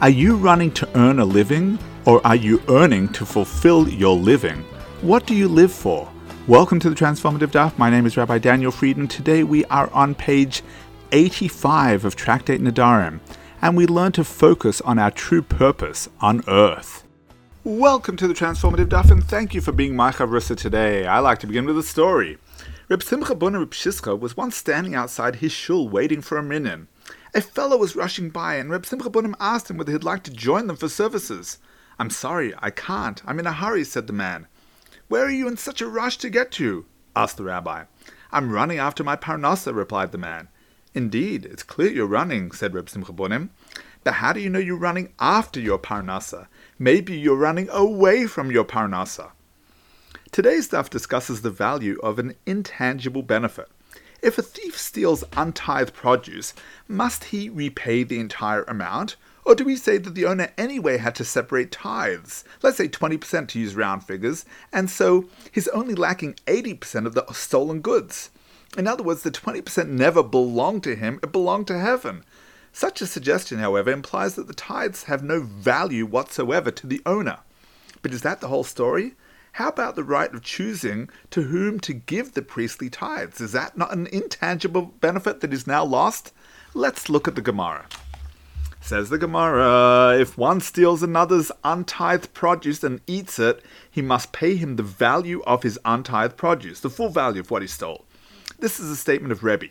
Are you running to earn a living or are you earning to fulfill your living? What do you live for? Welcome to the Transformative Daf. My name is Rabbi Daniel Friedman. Today we are on page 85 of Tractate Nedarim, and we learn to focus on our true purpose on earth. Welcome to the Transformative Daf, and thank you for being my chavrusa today. I like to begin with a story. Reb Simcha Bunim was once standing outside his shul waiting for a minyan. A fellow was rushing by, and Reb Simcha Bunim asked him whether he'd like to join them for services. I'm sorry, I can't. I'm in a hurry, said the man. Where are you in such a rush to get to? asked the rabbi. I'm running after my parnasa, replied the man. Indeed, it's clear you're running, said Reb Simcha Bunim. But how do you know you're running after your parnasa? Maybe you're running away from your parnasa. Today's daf discusses the value of an intangible benefit. If a thief steals untithed produce, must he repay the entire amount? Or do we say that the owner anyway had to separate tithes, let's say 20% to use round figures, and so he's only lacking 80% of the stolen goods? In other words, the 20% never belonged to him, it belonged to heaven. Such a suggestion, however, implies that the tithes have no value whatsoever to the owner. But is that the whole story? How about the right of choosing to whom to give the priestly tithes? Is that not an intangible benefit that is now lost? Let's look at the Gemara. Says the Gemara, if one steals another's untithed produce and eats it, he must pay him the value of his untithed produce, the full value of what he stole. This is a statement of Rebbe.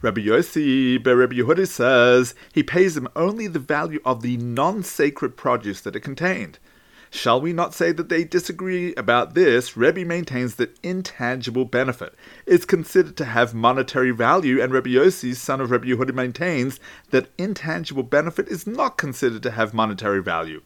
Rabbi Yossi Rebbe Yehuda says he pays him only the value of the non-sacred produce that it contained. Shall we not say that they disagree about this? Rebbe maintains that intangible benefit is considered to have monetary value, and Rebbe Yossi, son of Rebbe Yehuda, maintains that intangible benefit is not considered to have monetary value.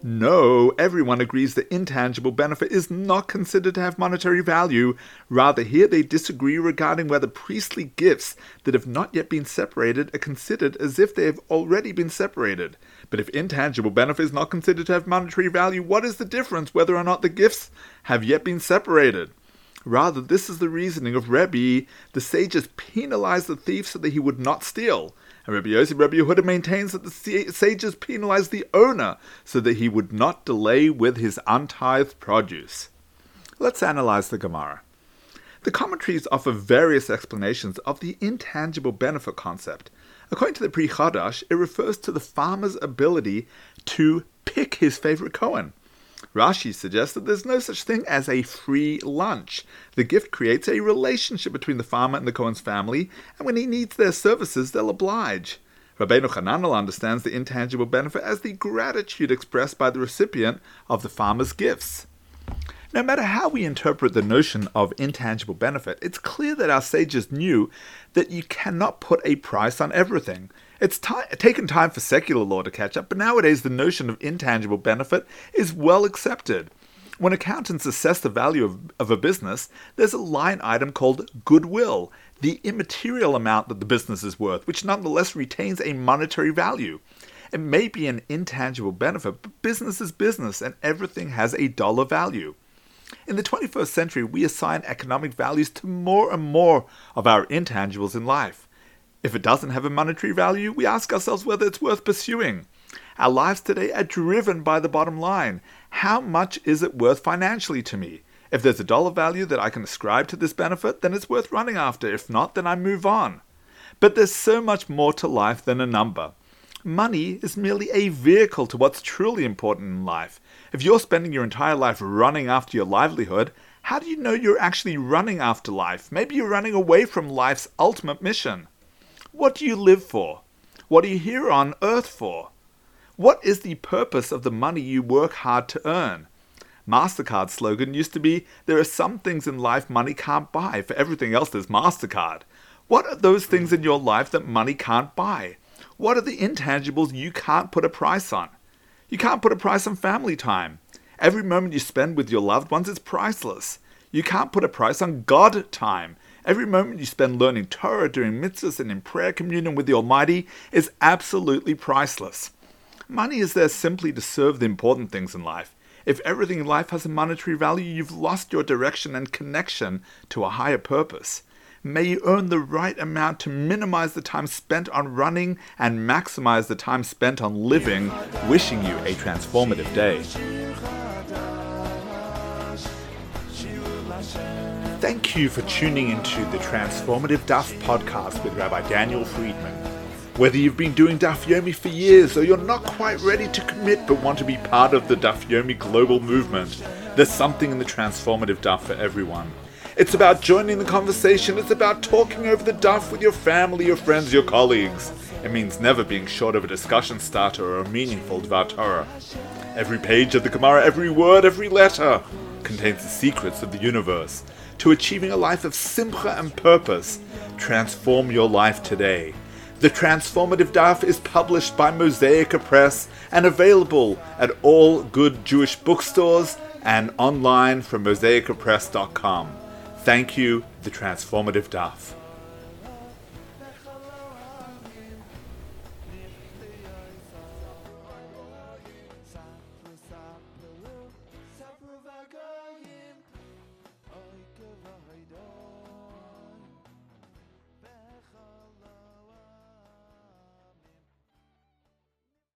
No, everyone agrees that intangible benefit is not considered to have monetary value. Rather, here they disagree regarding whether priestly gifts that have not yet been separated are considered as if they have already been separated. But if intangible benefit is not considered to have monetary value, what is the difference whether or not the gifts have yet been separated? Rather, this is the reasoning of Rebbe. The sages penalized the thief so that he would not steal. And Rabbi Yossi Rabbi Yehuda maintains that the sages penalized the owner so that he would not delay with his untithed produce. Let's analyze the Gemara. The commentaries offer various explanations of the intangible benefit concept. According to the Pri Chadash, it refers to the farmer's ability to pick his favorite Kohen. Rashi suggests that there's no such thing as a free lunch. The gift creates a relationship between the farmer and the Kohen's family, and when he needs their services, they'll oblige. Rabbeinu Hananel understands the intangible benefit as the gratitude expressed by the recipient of the farmer's gifts. No matter how we interpret the notion of intangible benefit, it's clear that our sages knew that you cannot put a price on everything. It's t- taken time for secular law to catch up, but nowadays the notion of intangible benefit is well accepted. When accountants assess the value of, of a business, there's a line item called goodwill, the immaterial amount that the business is worth, which nonetheless retains a monetary value. It may be an intangible benefit, but business is business and everything has a dollar value. In the 21st century, we assign economic values to more and more of our intangibles in life. If it doesn't have a monetary value, we ask ourselves whether it's worth pursuing. Our lives today are driven by the bottom line. How much is it worth financially to me? If there's a dollar value that I can ascribe to this benefit, then it's worth running after. If not, then I move on. But there's so much more to life than a number. Money is merely a vehicle to what's truly important in life. If you're spending your entire life running after your livelihood, how do you know you're actually running after life? Maybe you're running away from life's ultimate mission. What do you live for? What are you here on earth for? What is the purpose of the money you work hard to earn? MasterCard's slogan used to be There are some things in life money can't buy. For everything else, there's MasterCard. What are those things in your life that money can't buy? What are the intangibles you can't put a price on? You can't put a price on family time. Every moment you spend with your loved ones is priceless. You can't put a price on God time. Every moment you spend learning Torah, doing mitzvahs, and in prayer communion with the Almighty is absolutely priceless. Money is there simply to serve the important things in life. If everything in life has a monetary value, you've lost your direction and connection to a higher purpose. May you earn the right amount to minimize the time spent on running and maximize the time spent on living. Wishing you a transformative day. Thank you for tuning into the Transformative Daf podcast with Rabbi Daniel Friedman. Whether you've been doing Daf Yomi for years or you're not quite ready to commit but want to be part of the Daf Yomi global movement, there's something in the Transformative Daf for everyone. It's about joining the conversation, it's about talking over the Daf with your family, your friends, your colleagues. It means never being short of a discussion starter or a meaningful Dvar. Every page of the Gemara, every word, every letter contains the secrets of the universe to achieving a life of simcha and purpose. Transform your life today. The Transformative Daf is published by Mosaica Press and available at all good Jewish bookstores and online from mosaicapress.com. Thank you, The Transformative Daf.